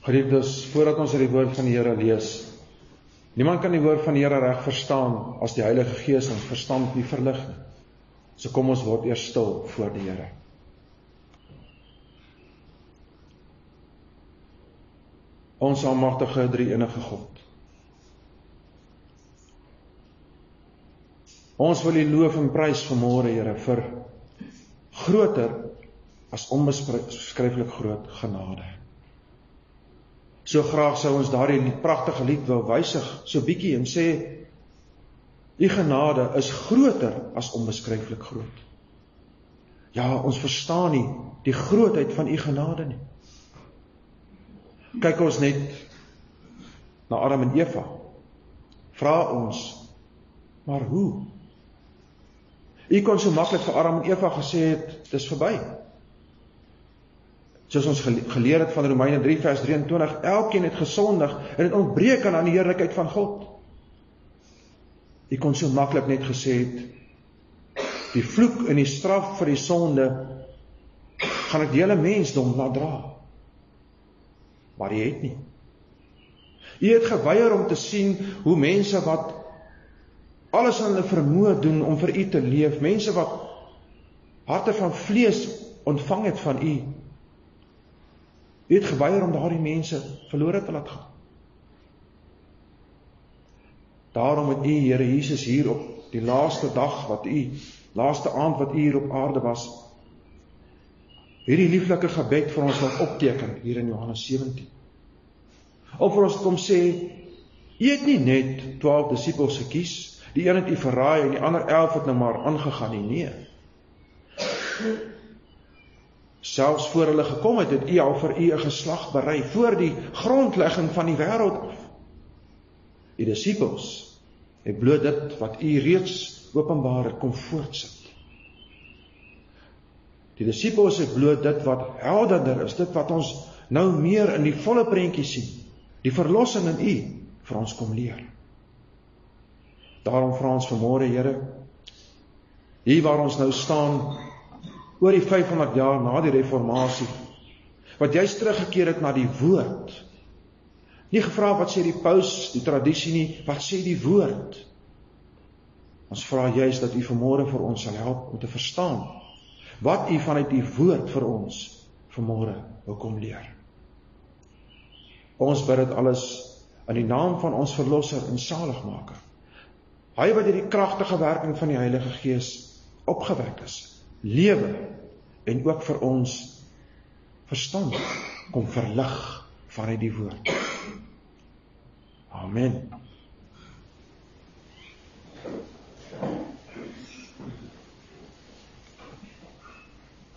Geliefdes, voordat ons uit die woord van die Here lees, niemand kan die woord van die Here reg verstaan as die Heilige Gees ons verstand nie verlig nie. So kom ons word eers stil voor die Here. Ons almagtige drie enige God. Ons wil U loof en prys vanmôre Here vir groter as onbeskryflik groot genade. So graag sou ons daardie pragtige lied wou wysig so bietjie en sê U genade is groter as onbeskryflik groot. Ja, ons verstaan nie die grootheid van U genade nie. Kyk ons net na Adam en Eva. Vra ons maar hoe? U kon so maklik vir Adam en Eva gesê het, dis verby. Soos ons geleer het van Romeine 3 vers 23, elkeen het gesondig en het ontbreek aan die heerlikheid van God. U kon so maklik net gesê het die vloek en die straf vir die sonde gaan ek die hele mensdom laat dra. Maar jy het nie. Jy het geweier om te sien hoe mense wat alles aan hulle vermoë doen om vir u te leef, mense wat harte van vlees ontvang het van u, U het geweier om daardie mense verlore te laat gaan. Daarom het U Here Jesus hier op die laaste dag wat U laaste aand wat U hier op aarde was hierdie lieflike gebed vir ons laat opteken hier in Johannes 17. Of vir ons kom sê U het nie net 12 disippels gekies, die een het U verraai en die ander 11 het nou maar aangegaan nie. Nee selfs voor hulle gekom het, het U al vir U 'n geslag berei voor die grondlegging van die wêreld af. Die disippels het bloot dit wat U reeds openbaar het kom voortsit. Die disippels het bloot dit wat helderder is, dit wat ons nou meer in die volle prentjie sien. Die verlossing in U vir ons kom leer. Daarom vra ons vanmôre Here, hier waar ons nou staan oor die 500 jaar na die reformatie wat jy's teruggekeer het na die woord. Nie gevra wat sê die paus, die tradisie nie, wat sê die woord? Ons vra juis dat u vanmôre vir ons sal help om te verstaan wat u vanuit die woord vir ons vanmôre wil kom leer. Ons bid dit alles in die naam van ons verlosser en saligmaker. Hy wat deur die kragtige werking van die Heilige Gees opgewek is lewe en ook vir ons verstand kom verlig vanuit die woord. Amen.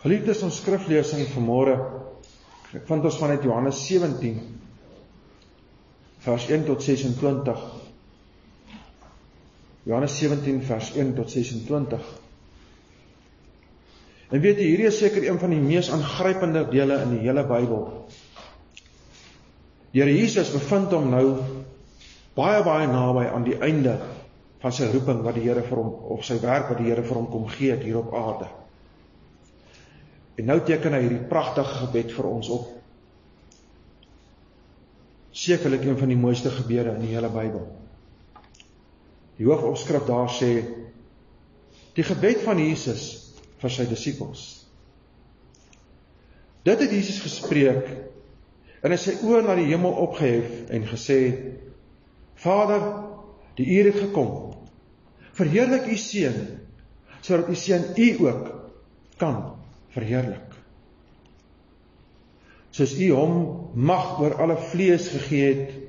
Geliefdes, ons skriflesing vanmôre vind ons vanuit Johannes 17 vers 1 tot 26. Johannes 17 vers 1 tot 26. En weet jy, hierdie is seker een van die mees aangrypende dele in die hele Bybel. Here Jesus bevind hom nou baie baie naby aan die einde van sy roeping wat die Here vir hom of sy werk wat die Here vir hom kom gee hier op aarde. En nou teken hy hierdie pragtige gebed vir ons op. Sekerlik een van die mooiste gebede in die hele Bybel. Die hoofopskrif daar sê die gebed van Jesus vir sy disippels. Dit het Jesus gespreek en hy sy oë na die hemel opgehef en gesê: Vader, die uur het gekom. Verheerlik u seun sodat u seun u ook kan verheerlik. Soos u hom mag oor alle vlees gegee het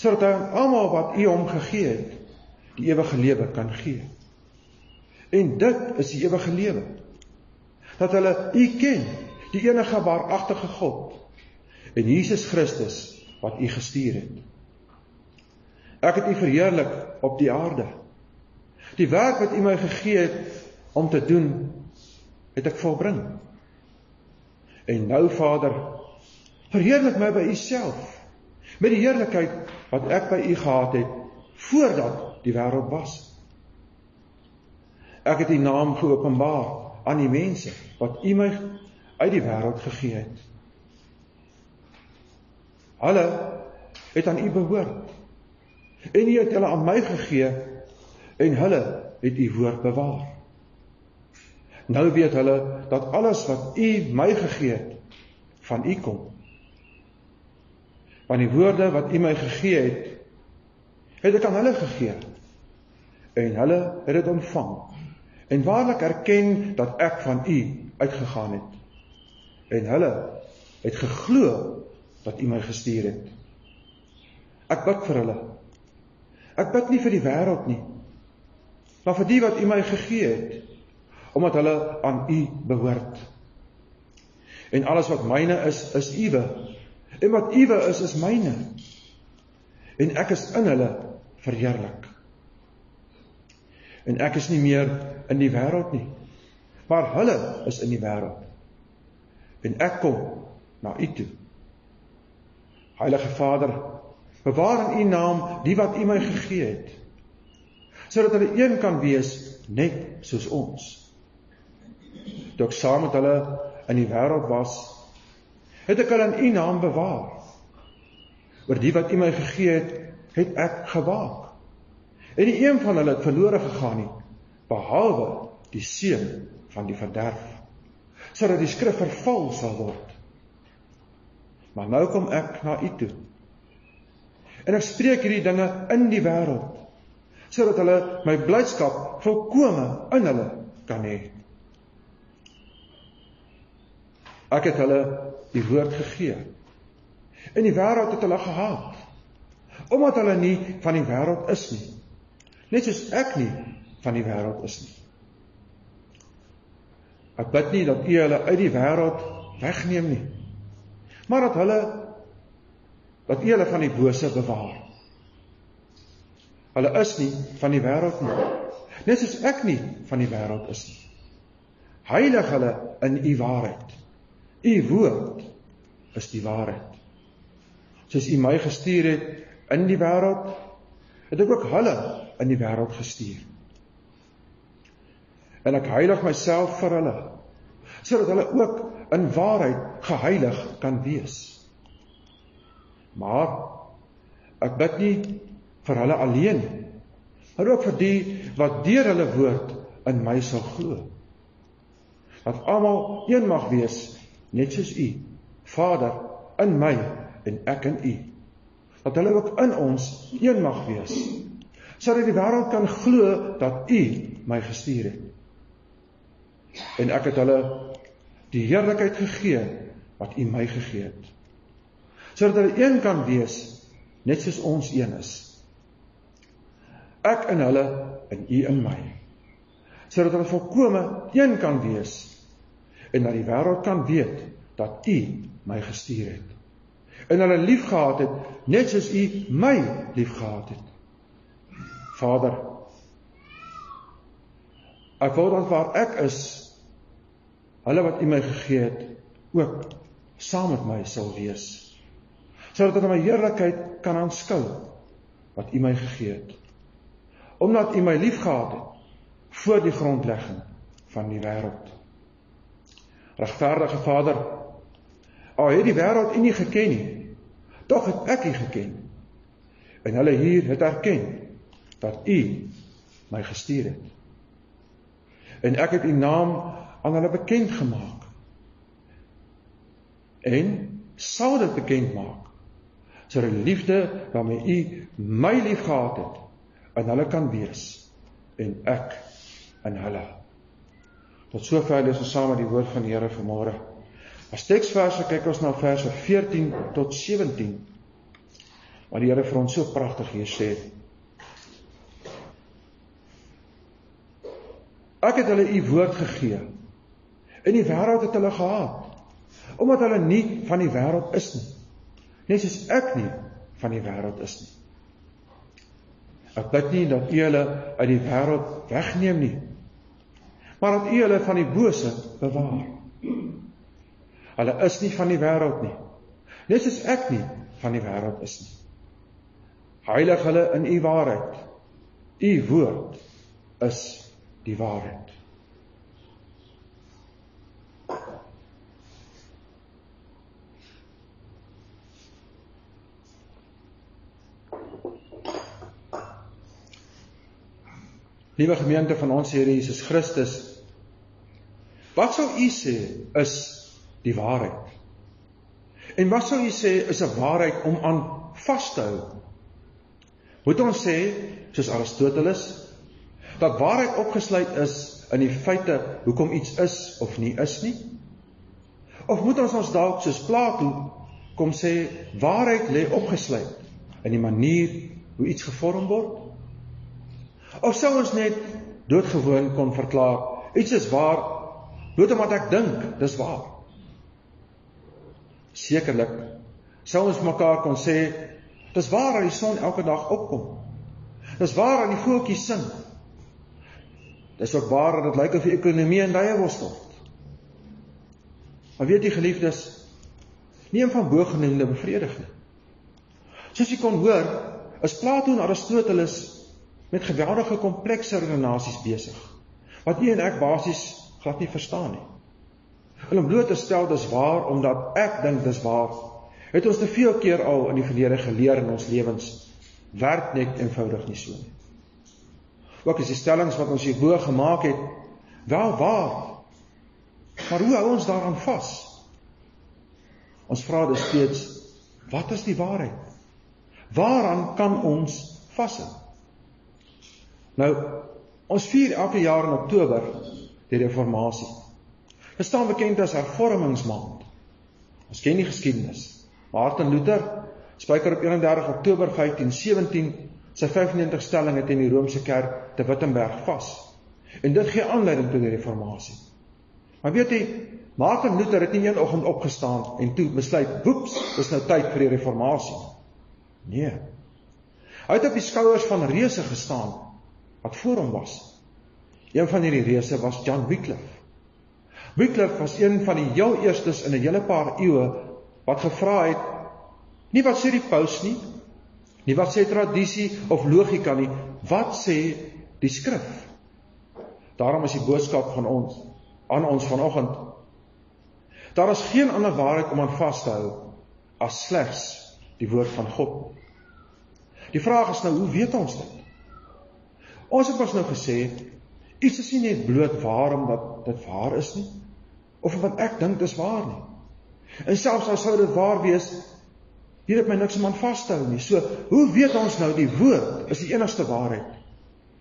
sodat hy aan almal wat u hom gegee het die ewige lewe kan gee. En dit is die ewige lewe. Dat hulle U ken, die enige waaragtige God en Jesus Christus wat U gestuur het. Ek het U verheerlik op die aarde. Die werk wat U my gegee het om te doen, het ek volbring. En nou Vader, verheerlik my by U self met die heerlikheid wat ek by U gehad het voordat die wêreld was. Ek het U naam geopenbaar aan die mense wat U my uit die wêreld gegee het. Hulle het aan U behoort. En U het hulle aan my gegee en hulle het U woord bewaar. Nou weet hulle dat alles wat U my gegee het van U kom. Want die woorde wat U my gegee het, het ek aan hulle gegee. En hulle het dit ontvang. En waarlik erken dat ek van U uitgegaan het. En hulle het geglo dat U my gestuur het. Ek bid vir hulle. Ek bid nie vir die wêreld nie, maar vir die wat U my gegee het, omdat hulle aan U behoort. En alles wat myne is, is Uwe. En wat Uwe is, is myne. En ek is in hulle verheerlik. En ek is nie meer in die wêreld nie, maar hulle is in die wêreld. En ek kom na U toe. Heilige Vader, bewaar in U naam die wat U my gegee het, sodat hulle een kan wees net soos ons. Toe ek saam met hulle in die wêreld was, het ek hulle in U naam bewaar. Oor die wat U my gegee het, het ek gewaak. En nie een van hulle het verlore gegaan nie, behalwe die seun van die verderf, sodat die skrif vervul sal word. Maar nou kom ek na u toe. En ek spreek hierdie dinge in die wêreld sodat hulle my blydskap volkome in hulle kan hê. Ek het hulle die woord gegee. In die wêreld het hulle gehaat omdat hulle nie van die wêreld is nie. Net soos ek nie van die wêreld is nie. Ek bid nie dat U hulle uit die wêreld wegneem nie maar dat hulle dat U hulle van die bose bewaar. Hulle is nie van die wêreld nie. Net soos ek nie van die wêreld is nie. Heilig hulle in U waarheid. U woord is die waarheid. Soos U my gestuur het in die wêreld, het ek ook hulle in die wêreld gestuur. En ek heilig myself vir hulle sodat hulle ook in waarheid geheilig kan wees. Maar ek bid nie vir hulle alleen maar ook vir die wat deur hulle woord in my sal glo. Dat almal een mag wees, net soos U, Vader, in my en ek in U. Dat hulle ook in ons een mag wees, sodat die wêreld kan glo dat U my gestuur het. En ek het hulle die heerlikheid gegee wat U my gegee het. Sodat hulle een kan wees net soos ons een is. Ek in hulle en U in my. Sodat hulle volkome een kan wees en dat die wêreld kan weet dat U my gestuur het. En hulle liefgehad het net soos U my liefgehad het. Vader, ek wil dat waar ek is hulle wat U my gegee het ook saam met my sal wees sodat hulle my heerlikheid kan aanskou wat U my gegee het. Omdat U my liefgehad het voor die grondlegging van die wêreld regverdige Vader al het die wêreld U nie geken nie tog het ek U geken en hulle hier het erken dat U my gestuur het. En ek het U naam aan hulle bekend gemaak. En sal dit bekend maak sodat die liefde waarmee u my liefgehad het in hulle kan wees en ek in hulle. Tot sover lees ons saam met die woord van die Here vanmôre. As teksverse kyk ons na verse 14 tot 17. Waar die Here vir ons so pragtig hier sê: Ek het hulle u woord gegee In die wêreld het hulle gehaat omdat hulle nie van die wêreld is nie. Net soos ek nie van die wêreld is nie. Ek bid nie dat U hulle uit die wêreld wegneem nie, maar dat U hulle van die bose bewaar. Hulle is nie van die wêreld nie. Net soos ek nie van die wêreld is nie. Heilig hulle in U waarheid. U woord is die waarheid. Liewe gemeente van ons Here Jesus Christus, wat sou u sê is die waarheid? En wat sou u sê is 'n waarheid om aan vas te hou? Moet ons sê soos Aristoteles dat waarheid opgesluit is in die feite hoekom iets is of nie is nie? Of moet ons ons dalk soos Plato kom sê waarheid lê opgesluit in die manier hoe iets gevorm word? Of sou ons net doodgewoon kon verklaar iets is waar bloot omdat ek dink dis waar? Sekerlik sou ons mekaar kon sê dis waar dat die son elke dag opkom. Dis waar dat die voeltjies sing. Dis ook waar dat dit lyk of die ekonomie in duie worstel. Maar weet jy geliefdes, nie een van bogenoemde bevredig nie. Soos jy kon hoor, is Plato en Aristoteles met geweldige komplekse redenasies besig wat nie en ek basies glad nie verstaan nie. Om bloot te stel dis waar omdat ek dink dis waar, het ons te veel keer al in die verlede geleer in ons lewens werk net eenvoudig nie so nie. Ook is die stellings wat ons hierbo gemaak het wel waar, Maar hoe hou ons daaraan vas? Ons vra dus steeds, wat is die waarheid? Waaraan kan ons vashou? Nou, ons vier elke jaar in Oktober die reformatie. Dit staan bekend as hervormingsmaand. Ons ken die geskiedenis. Martin Luther spyker op 31 Oktober 1517 sy 95 stellings teen die Romeinse kerk te Wittenberg vas. En dit gee aanleiding tot die reformatie. Maar weet jy, Martin Luther het nie een oggend opgestaan en toe besluit, "Woeps, dis nou tyd vir die reformatie." Nee. Hy het op die skouers van reuse gestaan wat voor hom was. Een van hierdie reuse was John Wycliffe. Wycliffe was een van die heel eerstes in 'n hele paar eeue wat gevra het nie wat sê die paus nie, nie wat sê tradisie of logika nie, wat sê die skrif? Daarom is die boodskap van ons aan ons vanoggend. Daar is geen ander waarheid om aan vas te hou as slegs die woord van God. Die vraag is nou, hoe weet ons dit? Ons het ons nou gesê iets is nie net bloot waar omdat dit waar is nie of wat ek dink dis waar nie. En selfs al sou dit waar wees, hier het my niks om aan vas te hou nie. So, hoe weet ons nou die woord is die enigste waarheid?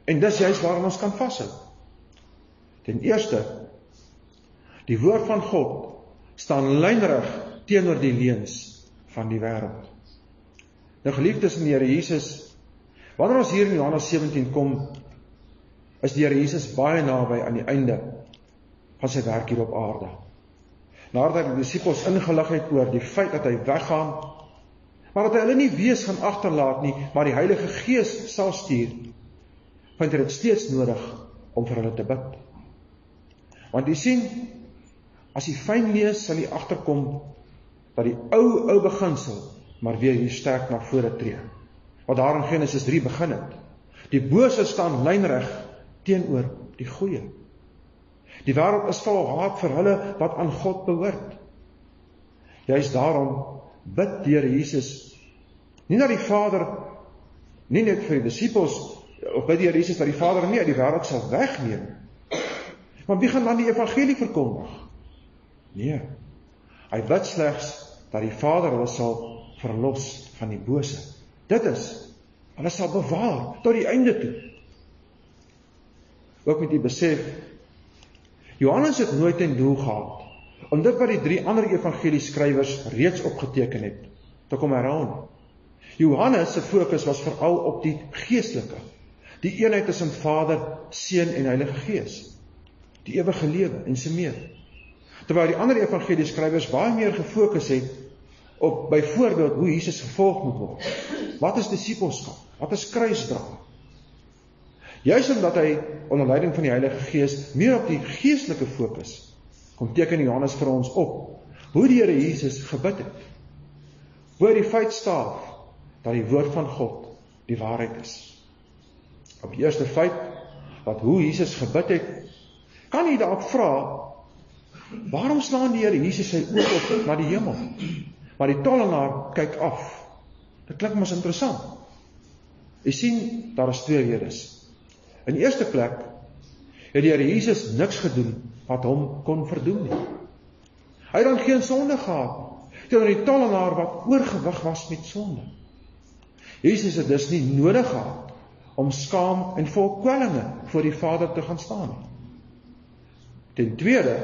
En dis juist waaraan ons kan vashou. Ten eerste Die woord van God staan lynreg teenoor die leuns van die wêreld. Nou geliefdes in die Here Jesus, wanneer ons hier in Johannes 17 kom, is die Here Jesus baie naby aan die einde van sy werk hier op aarde. Nadat hy die disippels ingelig het oor die feit dat hy weggaan, maar dat hy hulle nie wees gaan agterlaat nie, maar die Heilige Gees sal stuur, vind hy dit steeds nodig om vir hulle te bid. Want jy sien, As jy fyn lees, sal jy agterkom dat die ou ou beginsel maar weer hier sterk na vore tree. Wat daar in Genesis 3 begin het. Die bose staan lynreg teenoor die goeie. Die wêreld is vol haat vir hulle wat aan God behoort. Juist daarom bid Here Jesus nie na die Vader nie net vir die disippels of bid Here Jesus dat die Vader nie uit die wêreld sal wegneem. Maar wie gaan dan die evangelie verkondig? Nee. Hy bid slegs dat die Vader hulle sal verlos van die bose. Dit is hulle sal bewaar tot die einde toe. Ook met die besef Johannes het nooit 'n doel gehad om dit wat die drie ander evangelieskrywers reeds opgeteken het te kom herhaal. Johannes se fokus was veral op die geestelike, die eenheid tussen Vader, Seun en Heilige Gees, die ewige lewe en so meer terwyl die ander evangelieskrywers baie meer gefokus het op byvoorbeeld hoe Jesus gevolg moet word. Wat is disippelskap? Wat is kruisdra? Juist omdat hy onder leiding van die Heilige Gees meer op die geestelike fokus kom teken Johannes vir ons op hoe die Here Jesus gebid het. Hoe die feit staan dat die woord van God die waarheid is. Op die eerste feit wat hoe Jesus gebid het, kan jy dalk vra Waarom slaan die Here Jesus sy oë op na die hemel? Maar die tollenaar kyk af. Dit klink mos interessant. Jy sien, daar is twee redes. In eerste plek het die Here Jesus niks gedoen wat hom kon verdoem nie. Hy het dan geen sonde gehad teenoor die tollenaar wat oorgewig was met sonde. Jesus het dus nie nodig gehad om skaam en vol kwellinge voor die Vader te gaan staan nie. Ten tweede,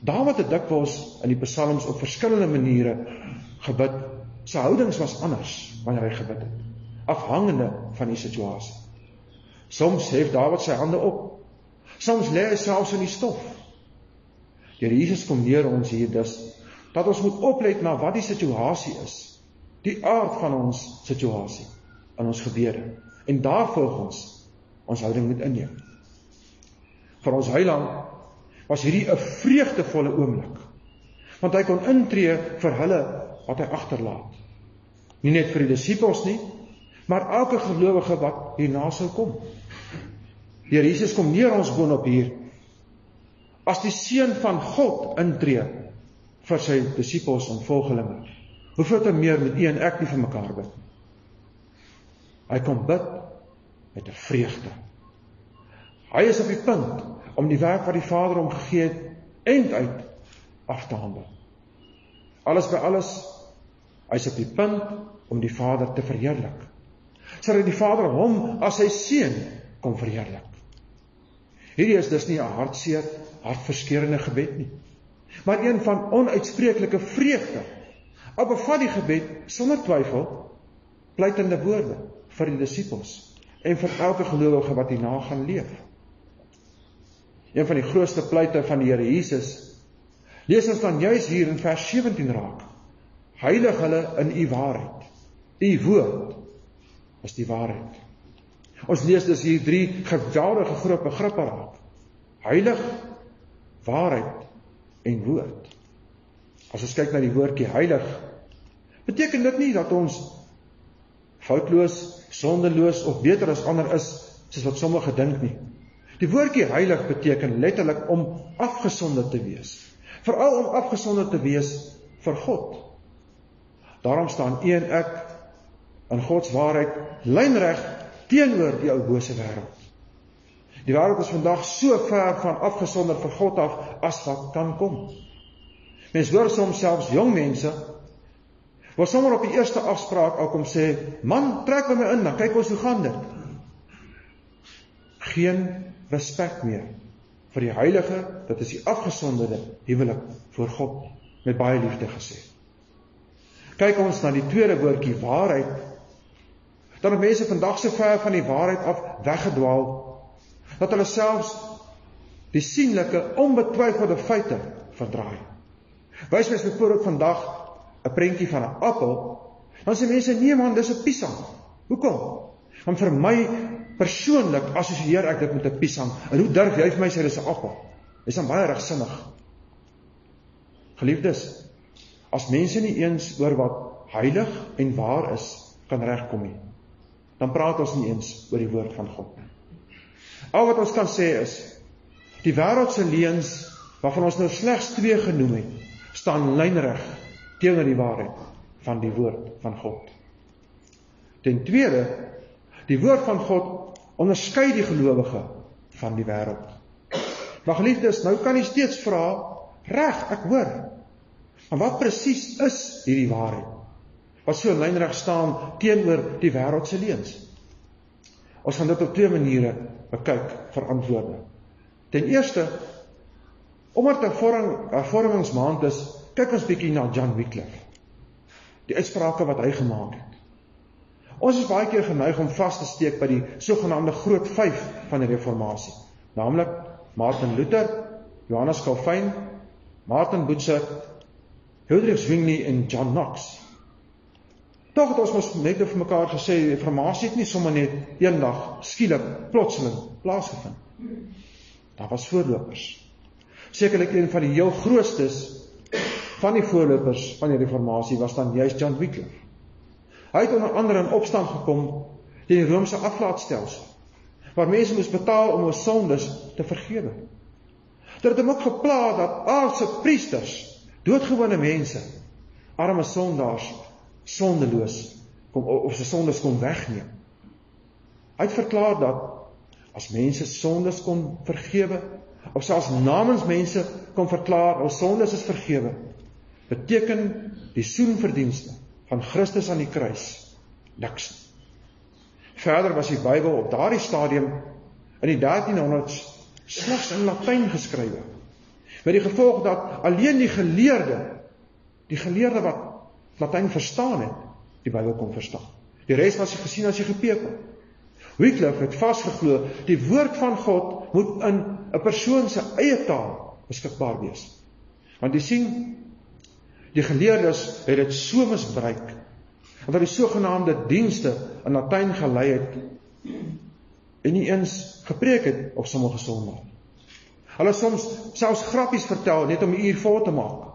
Dawid het dikwels in die psalms op verskillende maniere gebid. Sy houdings was anders wanneer hy gebid het, afhangende van die situasie. Soms hef Dawid sy hande op. Soms lê hy selfs in die stof. Deur Jesus kom leer ons hier dus dat ons moet oplet na wat die situasie is, die aard van ons situasie in ons gebede en daarvolgens ons houding moet inneem. Vir ons heiland was hierdie 'n vreugdevolle oomblik. Want hy kon intree vir hulle wat hy agterlaat. Nie net vir die disippels nie, maar elke gelowige wat hierna sou kom. Deur Jesus kom neer ons boonop hier as die seun van God intree vir sy disippels en volgelinge. Hoeveel te meer met u en ek nie vir mekaar bid. Hy kom bid met 'n vreugde. Hy is op die punt om die werk wat die Vader hom gegee het end uit af te handel. Alles by alles hy's op die punt om die Vader te verheerlik. Sodat die Vader hom as sy seun kom verheerlik. Hierdie is dus nie 'n hartseer, hartverskeurende gebed nie, maar een van onuitspreeklike vreugde. Al bevat die gebed sonder twyfel pleitende woorde vir die disippels en vir elke gelowige wat hierna gaan leef. Een van die grootste pleite van die Here Jesus lees ons dan juis hier in vers 17 raak. Heilig hulle in u waarheid. U woord is die waarheid. Ons lees dus hier drie geweldige groot begrippe raak. Heilig, waarheid en woord. As ons kyk na die woordjie heilig, beteken dit nie dat ons foutloos, sondeloos of beter as ander is soos wat sommige dink nie. Die woordjie heilig beteken letterlik om afgesonder te wees. Veral om afgesonder te wees vir God. Daarom staan u en ek in God se waarheid lynreg teenoor die ou bose wêreld. Die wêreld is vandag so ver van afgesonder vir God af as wat kan kom. Mense hoor soms selfs jong mense wat sommer op die eerste afspraak al kom sê, "Man, trek by my in, dan kyk ons hoe gaan dit." Geen respek meer vir die heilige, dit is die afgesonderde huwelik voor God met baie liefde gesê. Kyk ons na die tweede woordjie waarheid. Dan het mense vandag so ver van die waarheid af weggedwaal dat hulle selfs die sienlike onbetwyfelde feite verdraai. Wys mens byvoorbeeld vandag 'n prentjie van 'n appel, dan sê mense nee man, dis 'n piesang. Hoekom? Want vir my persoonlik assosieer ek dit met 'n piesang. En hoe durf jy vir my sê dis 'n appel? Dis dan baie regsinnig. Geliefdes, as mense nie eens oor wat heilig en waar is kan regkom nie, dan praat ons nie eens oor die woord van God nie. Al wat ons kan sê is die wêreld se leuns waarvan ons nou slegs 2 genoem het, staan lynreg teenoor die waarheid van die woord van God. Ten tweede, die woord van God onderskei die gelowige van die wêreld. Maar geliefdes, nou kan jy steeds vra, reg, ek hoor. Maar wat presies is hierdie waarheid? Wat so lynreg staan teenoor die wêreld se leuns? Ons gaan dit op twee maniere bekyk vir antwoorde. Ten eerste, omdat 'n vorming 'n vormingsmaand is, kyk ons bietjie na John Wycliffe. Die uitsprake wat hy gemaak het. Ons is baie keer geneig om vas te steek by die sogenaamde groot 5 van die reformatie, naamlik Martin Luther, Johannes Calvin, Martin Bucer, Hildrich Zwingli en John Knox. Tog het ons mos net vir mekaar gesê die reformatie het nie sommer net eendag skielik plotseling plaasgevind. Daar was voorlopers. Sekerlik een van die heel grootstes van die voorlopers van die reformatie was dan juist John Wycliffe. Hy het onder andere in opstand gekom teen die Romeinse aflaatstelsel waar mense moes betaal om hulle sondes te vergewe. Dit het hom ook gepla dat aardse priesters, doodgewone mense, arme sondaars sondeloos kom of se sondes kon wegneem. Hy het verklaar dat as mense sondes kon vergewe of selfs namens mense kon verklaar ons sondes is vergewe beteken die soenverdienste van Christus aan die kruis niks. Verder was die Bybel op daardie stadium in die 1300s slegs in Latyn geskrywe met die gevolg dat alleen die geleerde die geleerde wat Latyn verstaan het die Bybel kon verstaan. Die res was gesien as jy gepekel. Wycliffe het vasgeglo die woord van God moet in 'n persoon se eie taal beskikbaar wees. Want jy sien die geleerdes het dit so misbruik dat hulle sogenaamde dienste in Latyn gelei het en nie eens gepreek het op sommige sondae. Hulle soms selfs grappies vertel net om 'n uur vol te maak.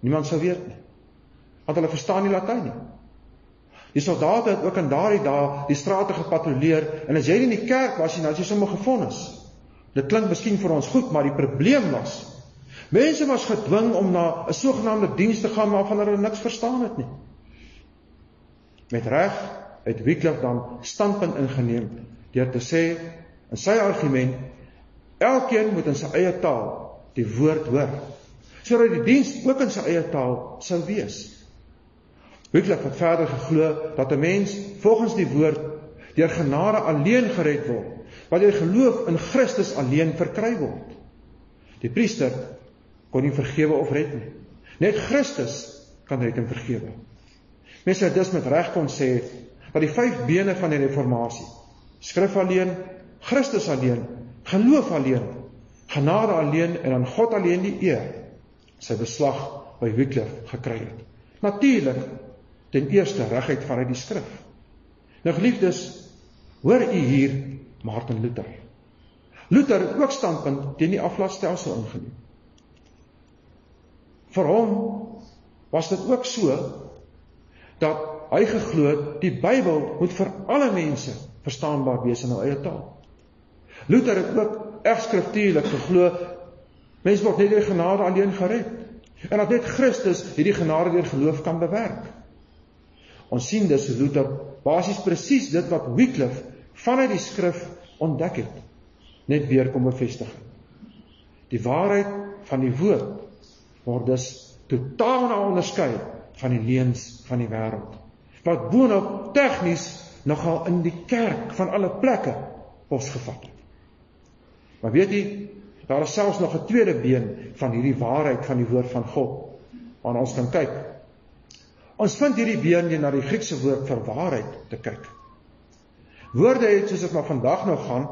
Niemand sou weet nie. Want hulle verstaan nie Latyn nie. Die soldate het ook in daardie dae die strate gepatrolleer en as jy in die kerk was dan as jy sommer gefonnis. Dit klink miskien vir ons goed, maar die probleem was mense was gedwing om na 'n sogenaamde diens te gaan waarvan hulle niks verstaan het nie. Met reg het Wycliffe dan standpunt ingeneem deur te sê in sy argument elkeen moet in sy eie taal die woord hoor sodat die diens ook in sy eie taal sou wees. Wycliffe het verder geglo dat 'n mens volgens die woord deur genade alleen gered word, wat deur geloof in Christus alleen verkry word. Die priester kon nie vergewe of red nie. Net Christus kan red en vergewe. Mense het dus met reg kon sê dat die vyf bene van die reformatie, skrif alleen, Christus alleen, geloof alleen, genade alleen en aan God alleen die eer, sy beslag by Wycliffe gekry het. Natuurlik ten eerste regheid vanuit die skrif. Nou geliefdes, hoor u hier Martin Luther. Luther het ook standpunt teen die aflaatstelsel ingeneem. Vir hom was dit ook so dat hy geglo het die Bybel moet vir alle mense verstaanbaar wees in hul eie taal. Luther het ook egskriftuurlik geglo mens word net deur genade alleen gered en dat net Christus hierdie genade deur geloof kan bewerk. Ons sien dus Luther basies presies dit wat Wycliffe vanuit die skrif ontdek het, net weer kom bevestig. Die waarheid van die woord word dus totaal na onderskei van die leuns van die wêreld. Wat boonop tegnies nogal in die kerk van alle plekke posgevat het. Maar weet jy, daar is selfs nog 'n tweede been van hierdie waarheid van die woord van God. Aan ons kan kyk Ons vind hierdie been na die Griekse woord vir waarheid te kyk. Woorde het soos dit maar vandag nou gaan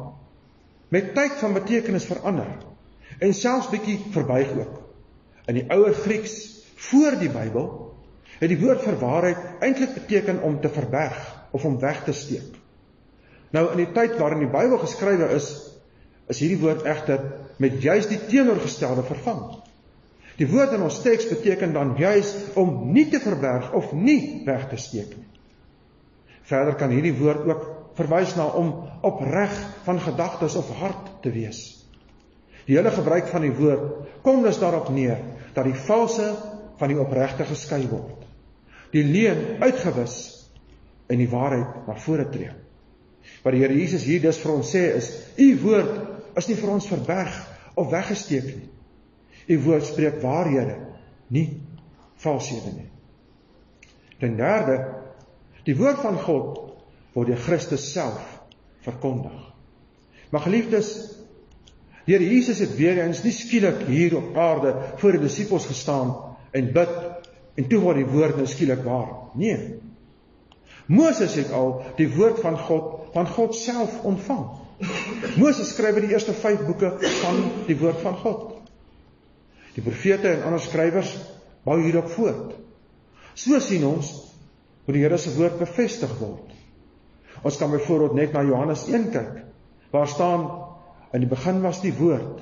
met tyd van betekenis verander en selfs bietjie verbuig ook. In die ouer Grieks voor die Bybel het die woord vir waarheid eintlik beteken om te verberg of om weg te steek. Nou in die tyd waarin die Bybel geskrywe is, is hierdie woord egter met juis die teenoorgestelde vervang. Die woord in ons teks beteken dan juis om nie te verberg of nie weg te steek nie. Verder kan hierdie woord ook verwys na om opreg van gedagtes of hart te wees. Die hele gebruik van die woord kom dus daarop neer dat die valse van die opregte geskei word. Die leuen uitgewis en die waarheid na vore tree. Wat die Here Jesus hier dus vir ons sê is: "U woord is nie vir ons verberg of weggesteek nie. U woord spreek waarhede, nie valshede nie. Ten derde, die woord van God word deur Christus self verkondig. Maar geliefdes, Here Jesus het weer eens nie skielik hier op aarde voor die disippels gestaan en bid en toe word die woord nou skielik waar. Nee. Moses het al die woord van God van God self ontvang. Moses skryf die eerste 5 boeke van die woord van God. Die profete en ander skrywers bou hierop voort. So sien ons hoe die Here se woord bevestig word. Ons kan byvoorbeeld net na Johannes 1 kyk. Waar staan in die begin was die woord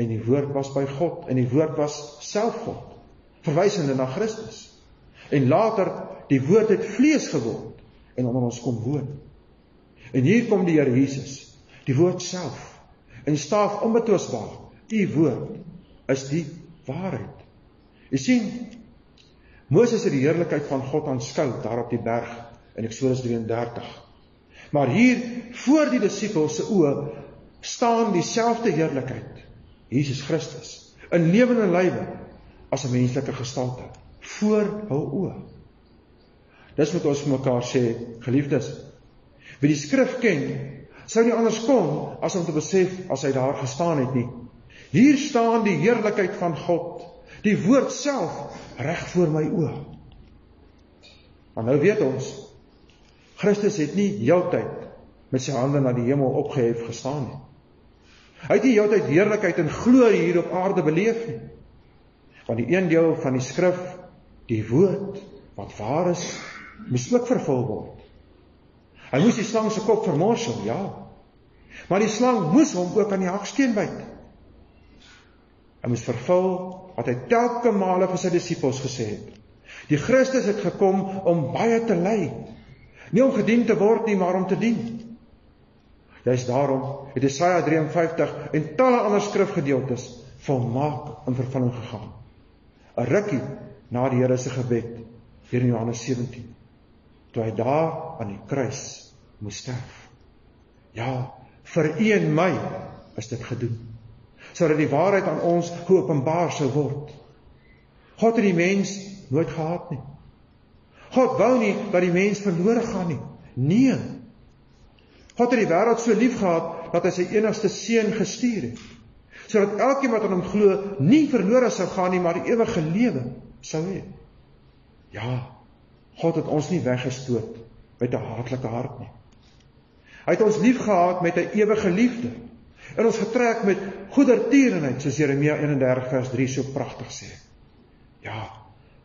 en die woord was by God en die woord was self God. Verwysende na Christus. En later die woord het vlees geword en onder ons kom woon. En hier kom die Here Jesus, die woord self en staaf onbetwisbaar. U woord is die waarheid. Jy sien Moses het die heerlikheid van God aanskou daar op die berg in Eksodus 33. Maar hier voor die disippels se oë staan dieselfde heerlikheid. Jesus Christus in lewende lywe as 'n menslike gestalte voor hul oë. Dis wat ons vir mekaar sê, geliefdes. Wie die skrif ken, sou nie anders kon as om te besef as hy daar gestaan het nie. Hier staan die heerlikheid van God, die woord self reg voor my oë. Maar nou weet ons Christus het nie heeltyd met sy hande na die hemel opgehef gestaan nie. Hy het nie heeltyd heerlikheid en glorie hier op aarde beleef nie. Want die een deel van die skrif, die woord wat waar is, moes ook vervul word. Hy moes die slang se kop vermorsel, ja. Maar die slang moes hom ook aan die haksteen byt. Hy moes vervul wat hy telke male vir sy disippels gesê het. Die Christus het gekom om baie te ly. Nie om gedien te word nie, maar om te dien. Dis daarom het Jesaja 53 en talle ander skrifgedeeltes volmaak in vervulling gegaan. 'n Rukkie na die Here se gebed hier in Johannes 17 toe hy daar aan die kruis moes sterf. Ja, vir u en my is dit gedoen sodat die waarheid aan ons geopenbaar sou word. God het die mens nooit gehaat nie. God wou nie dat die mens verlore gaan nie. Nee. God het die wêreld so lief gehad dat hy sy enigste seun gestuur het sodat elkeen wat aan hom glo nie verlore sou gaan nie, maar die ewige lewe sou hê. Ja. God het ons nie weggestoot met 'n haatlike hart nie. Hy het ons liefgehad met 'n ewige liefde en ons getrek met goedertierenheid soos Jeremia 31 vers 3 so pragtig sê. Ja,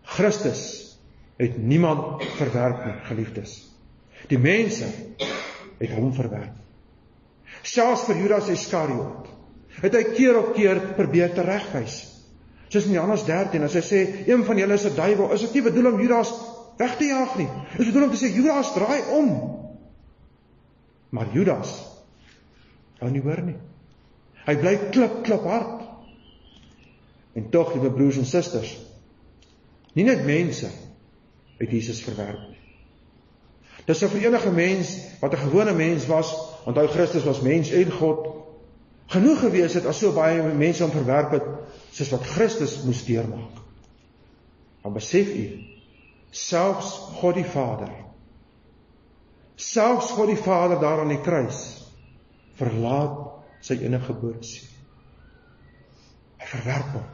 Christus het niemand verwerp nie, geliefdes. Die mense het hom verwerp. Selfs vir Judas Iskariot het hy keer op keer probeer te regwys. Soos in Johannes 13 as hy sê een van julle is 'n duiwel, is dit nie bedoel om Judas weg te jaag nie. Dit is bedoel om te sê Judas draai om. Maar Judas hou nie hoor nie. Hy bly klip klip hard. En tog, liewe broers en susters, nie net mense het Jesus verwerp nie. Dis vir enige mens wat 'n gewone mens was, onthou Christus was mens en God, genoeg gewees het as so baie mense hom verwerp het soos wat Christus moes deurmaak. Dan besef u selfs God die Vader selfs God die Vader daar aan die kruis verlaat sy enige gebore seun. Hy verwerp hom.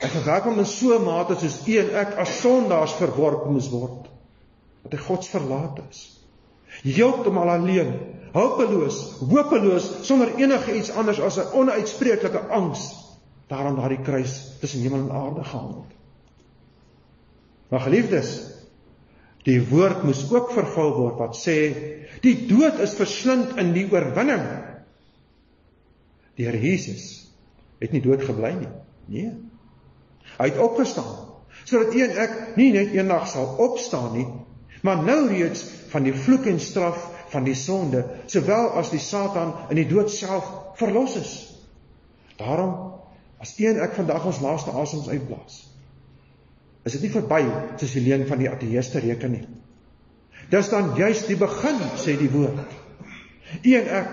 Hy verwerp hom in so 'n mate soos u en ek as sondaars verworp moes word. Dat hy God verlaat is. Heeltemal alleen, hulpeloos, hopeloos, sonder enige iets anders as 'n onuitspreeklike angs daar aan daardie kruis tussen hemel en aarde gehang het. Maar geliefdes, die woord moes ook vervul word wat sê die dood is verslind in die oorwinning Die Here Jesus het nie dood gebly nie. Nee. Hy het opgestaan sodat u en ek nie net eendag sal opstaan nie, maar nou reeds van die vloek en straf van die sonde, sowel as die Satan in die dood self verlos is. Daarom as u en ek vandag ons laaste asems uitblaas, is dit nie verby soos die leen van die ateëste reken nie. Dis dan juis die begin, sê die woord. U en ek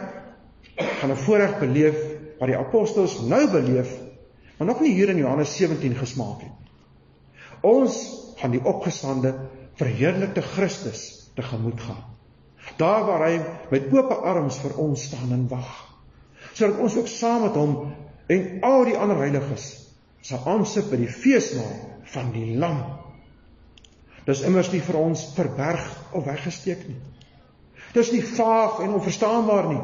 gaan 'n voorreg beleef wat die apostels nou beleef, maar nog nie hier in Johannes 17 gesmaak het. Ons gaan die opgestande verheerlikte Christus tegemoet gaan. Daar waar hy met oop arms vir ons staan en wag. Sodat ons ook saam met hom en al die ander heiliges sal aansit by die feesmaal van die lam. Dis immers nie vir ons verberg of weggesteek nie. Dis nie vaag en onverstaanbaar nie.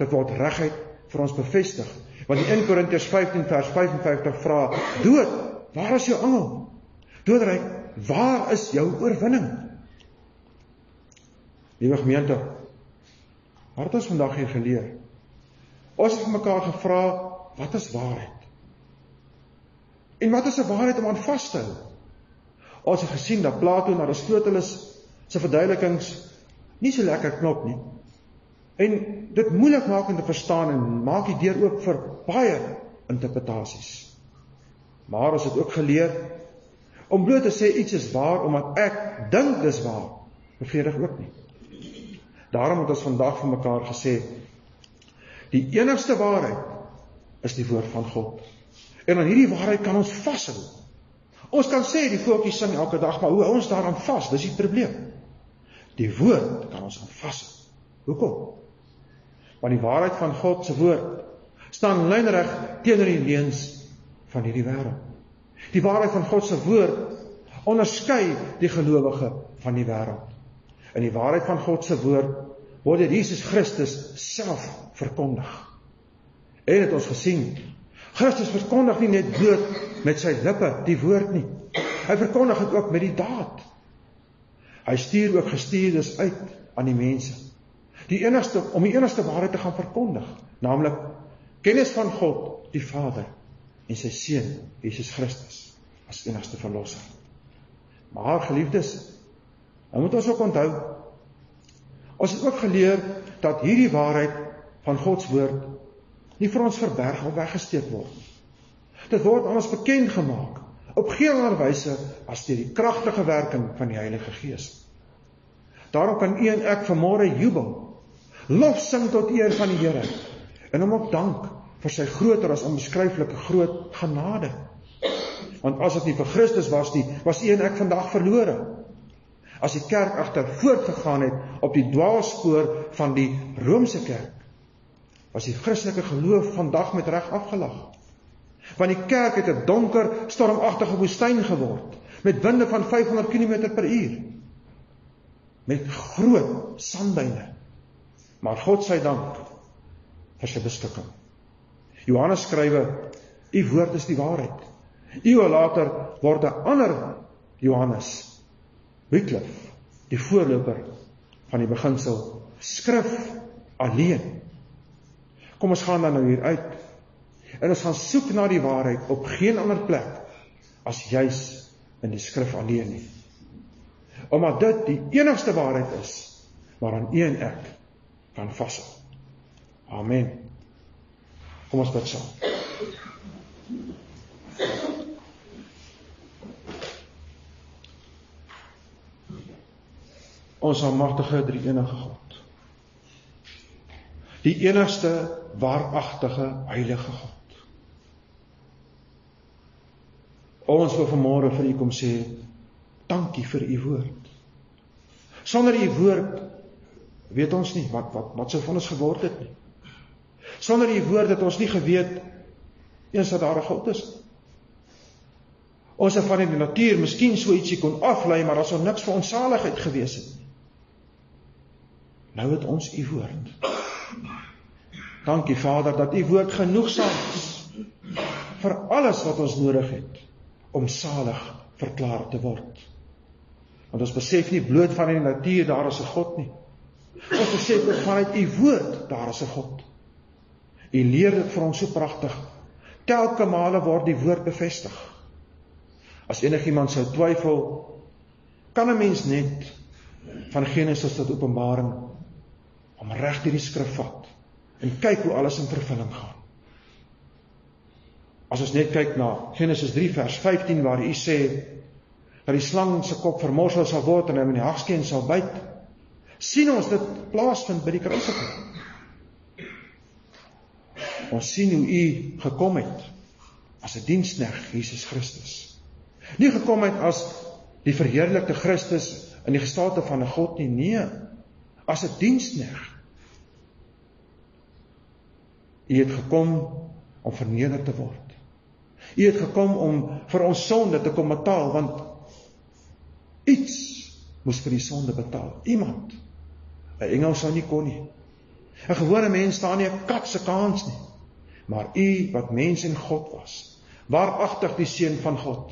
Dit word reguit vir ons bevestig. Want in 1 Korintiërs 15 vers 55 vra: "Dood, waar is jou engel? Doodryk, waar is jou oorwinning?" Liewe gemeente, wat het ons vandag hier geleer? Ons het mekaar gevra, wat is waarheid? En wat is 'n waarheid om aan vas te hou? Ons het gesien dat Plato en Aristoteles se verduidelikings nie so lekker knop nie. En dit moeilik maak om te verstaan en maak die deur oop vir baie interpretasies. Maar ons het ook geleer om bloot te sê iets is waar omdat ek dink dis waar, bevredig ook nie. Daarom het ons vandag vir mekaar gesê die enigste waarheid is die woord van God. En aan hierdie waarheid kan ons vashou. Ons kan sê die voetjies sing elke dag, maar hoe hou ons daaraan vas? Dis die probleem. Die woord kan ons aan vashou. Hoekom? Want die waarheid van God se woord staan lynreg teenoor die leuns van hierdie wêreld. Die waarheid van God se woord onderskei die gelowige van die wêreld. In die waarheid van God se woord word dit Jesus Christus self verkondig. En het ons gesien, Christus verkondig nie net bloot met sy lippe die woord nie. Hy verkondig dit ook met die daad. Hy stuur ook gestuurdes uit aan die mense. Die enigste om die enigste waarheid te gaan verkondig, naamlik kennis van God die Vader en sy seun Jesus Christus as enigste verlosser. Maar geliefdes, dan moet ons ook onthou ons het ook geleer dat hierdie waarheid van God se woord nie vir ons verberg of weggesteek word nie. Dit word aan ons bekend gemaak op geen ander wyse as deur die kragtige werking van die Heilige Gees. Daarom kan u en ek vanmôre jubel, lof sing tot eer van die Here en hom op dank vir sy groter as onbeskryflike groot genade. Want as dit nie vir Christus was nie, was u en ek vandag verlore. As die kerk agter voortgegaan het op die dwaalspoor van die Romeinse kerk, was die Christelike geloof vandag met reg afgelag. Want die kerk het 'n donker, stormagtige woestyn geword met winde van 500 km per uur. Met groot sandduine. Maar God sy dank vir sy beskikking. Johannes skrywe: "U woord is die waarheid." Eeue later word 'n ander Johannes Wycliffe, die voorloper van die beginsel skrif alleen. Kom ons gaan dan nou hier uit. En ons gaan soek na die waarheid op geen ander plek as juis in die skrif alleen nie. Omdat dit die enigste waarheid is waaraan u en ek kan vashou. Amen. Kom ons bid saam. Ons almagtige drie-enige God. Die enigste waaragtige heilige God. Ons wil vanmôre vir u kom sê dankie vir u woord. Sonder u woord weet ons nie wat wat wat sou van ons geword het nie. Sonder u woord het ons nie geweet eens dat daar 'n God is. Ons het van die natuur miskien so ietsie kon aflei, maar daar sou niks vir ons saligheid gewees het nie. Nou het ons u woord. Dankie Vader dat u woord genoegsaam is vir alles wat ons nodig het om salig verklaar te word. Want ons besef nie bloot van die natuur daar is 'n God nie. Ons besef ook vanuit u woord daar is 'n God. U leer dit vir ons so pragtig. Telke male word die woord bevestig. As enigiemand sou twyfel, kan 'n mens net van Genesis tot Openbaring om reg deur die skrif vat en kyk hoe alles in vervulling gaan. As ons net kyk na Genesis 3 vers 15 waar hy sê dat die slang se kop vermorsel sal word en hom in die hagskeen sal byt, sien ons dit plaasvind by die kruisiging. Ons sien hoe u gekom het as 'n diensknegt Jesus Christus. Nie gekom het as die verheerlikte Christus in die gestalte van 'n God nie, nee, as 'n diensknegt. U het gekom om verneder te word. U het gekom om vir ons sonde te kom betaal want iets moes vir die sonde betaal. Iemand. 'n Engel sou nie kon nie. 'n Gewone mens staan nie 'n kat se kans nie. Maar u wat mens en God was, waaragtig die seun van God.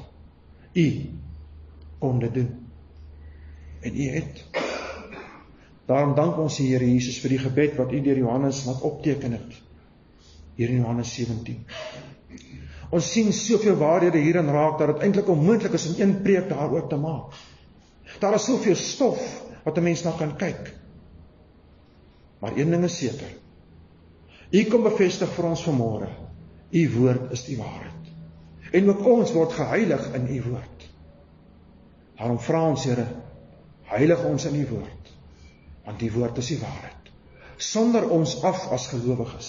U kon dit doen. En u het Daarom dank ons die Here Jesus vir die gebed wat u deur Johannes laat opteken het. Hier in Johannes 17. Ons sien soveel waarhede hierin raak dat dit eintlik onmoontlik is om een preek daaroor te maak. Daar is soveel stof wat 'n mens na kan kyk. Maar een ding is seker. U kom bevestig vir ons vanmôre. U woord is die waarheid. En ook ons word geheilig in u woord. Daarom vra ons Here, heilig ons in u woord Want die woord is die waarheid. Sonder ons af as gelowiges.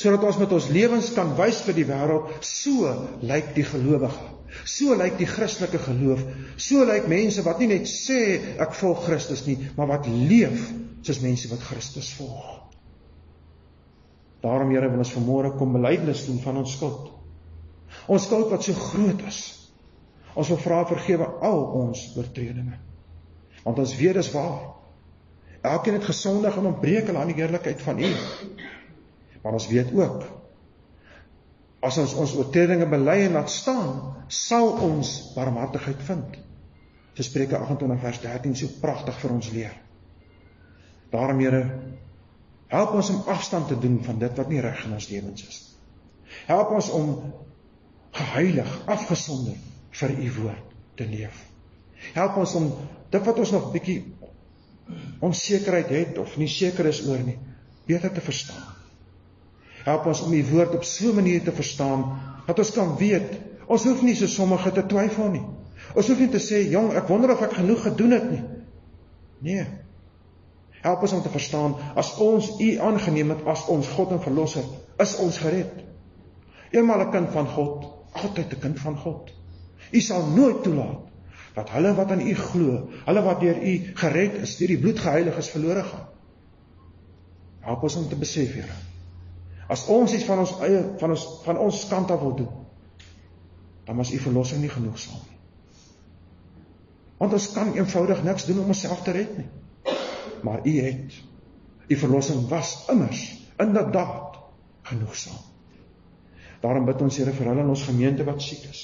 Sodat ons met ons lewens kan wys vir die wêreld, so lyk die gelowige. So lyk die Christelike geloof. So lyk mense wat nie net sê ek volg Christus nie, maar wat leef soos mense wat Christus volg. Daarom Here wil ons vanmôre kom belydenis doen van ons skuld. Ons skuld wat so groot is. Ons wil vra vergewe al ons oortredinge. Want ons weet dis waar. Elkeen het gesondig en ontbreek aan die heerlikheid van U. Maar ons weet ook as ons ons oortredinge bely en laat staan, sal ons barmhartigheid vind. So Spreuke 28 vers 13 so pragtig vir ons leer. Daarom Here, help ons om afstand te doen van dit wat nie reg in ons lewens is. Help ons om geheilig, afgesonder vir u woord te leef. Help ons om dit wat ons nog bietjie onsekerheid het of nie seker is oor nie, beter te verstaan. Help ons om u woord op so 'n manier te verstaan dat ons kan weet, ons hoef nie so sommige te twyfel nie. Ons hoef nie te sê, "Jong, ek wonder of ek genoeg gedoen het nie." Nee. Help ons om te verstaan as ons u aangeneem het as ons God en verlosser, is ons gered. Eenmal 'n kind van God, altyd 'n kind van God. U sal nooit toelaat dat hulle wat aan U glo, hulle wat deur U gered is, deur die bloed geheilig is, verlore gaan. Help ons om te besef, Here. As ons iets van ons eie van ons van ons kant af wil doen, dan is U verlossing nie genoegsaam nie. Want ons kan eenvoudig niks doen om onsself te red nie. Maar U het U verlossing was immers inderdaad genoegsaam. Daarom bid ons Here vir hulle in ons gemeente wat siek is.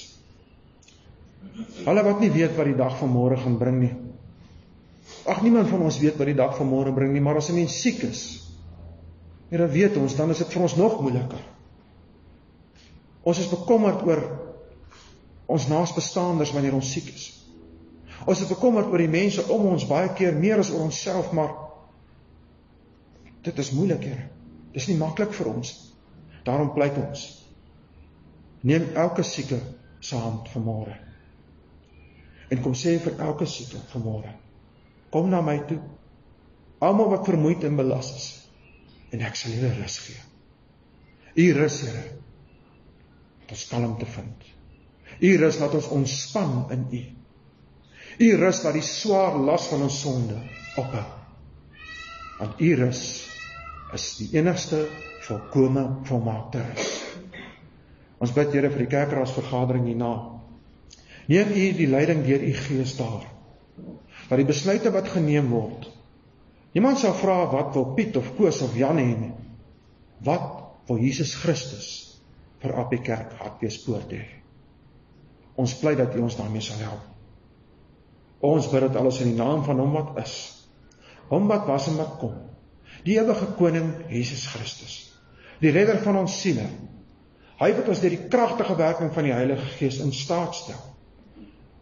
Hulle wat nie weet wat die dag van môre gaan bring nie. Ag niemand van ons weet wat die dag van môre bring nie, maar as 'n mens siek is, Here weet ons, dan is dit vir ons nog moeiliker. Ons is bekommerd oor ons naasbestaandes wanneer ons siek is. Ons is bekommerd oor die mense om ons baie keer meer as oor onsself, maar dit is moeilik, Here. Dis nie maklik vir ons. Daarom pleit ons. Neem elke sieke se hand vanmôre en kom sê vir elke sieke vanmôre kom na my toe almal wat vermoeid en belas is en ek sal julle rus gee u rus Here dat ons kalm te vind u rus laat ons ontspan in u u rus dat die swaar las van ons sonde ophou want u rus is die enigste volkome volmaakte rus ons bid Here vir die kerkraadsvergadering hierna Neem u die leiding deur u gees daar. Dat die besluite wat geneem word. Niemand sal vra wat wil Piet of Koos of Jan hê nie. Wat wil Jesus Christus vir Appie Kerk Hartbeespoort hê? Ons pleit dat u ons daarmee sal help. Ons bid dit alles in die naam van hom wat is. Hom wat was en wat kom. Die ewige koning Jesus Christus. Die redder van ons siele. Hy wat ons deur die kragtige werking van die Heilige Gees in staat stel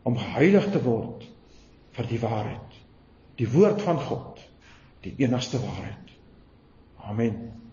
om geheilig te word vir die waarheid. Die woord van God, die enigste waarheid. Amen.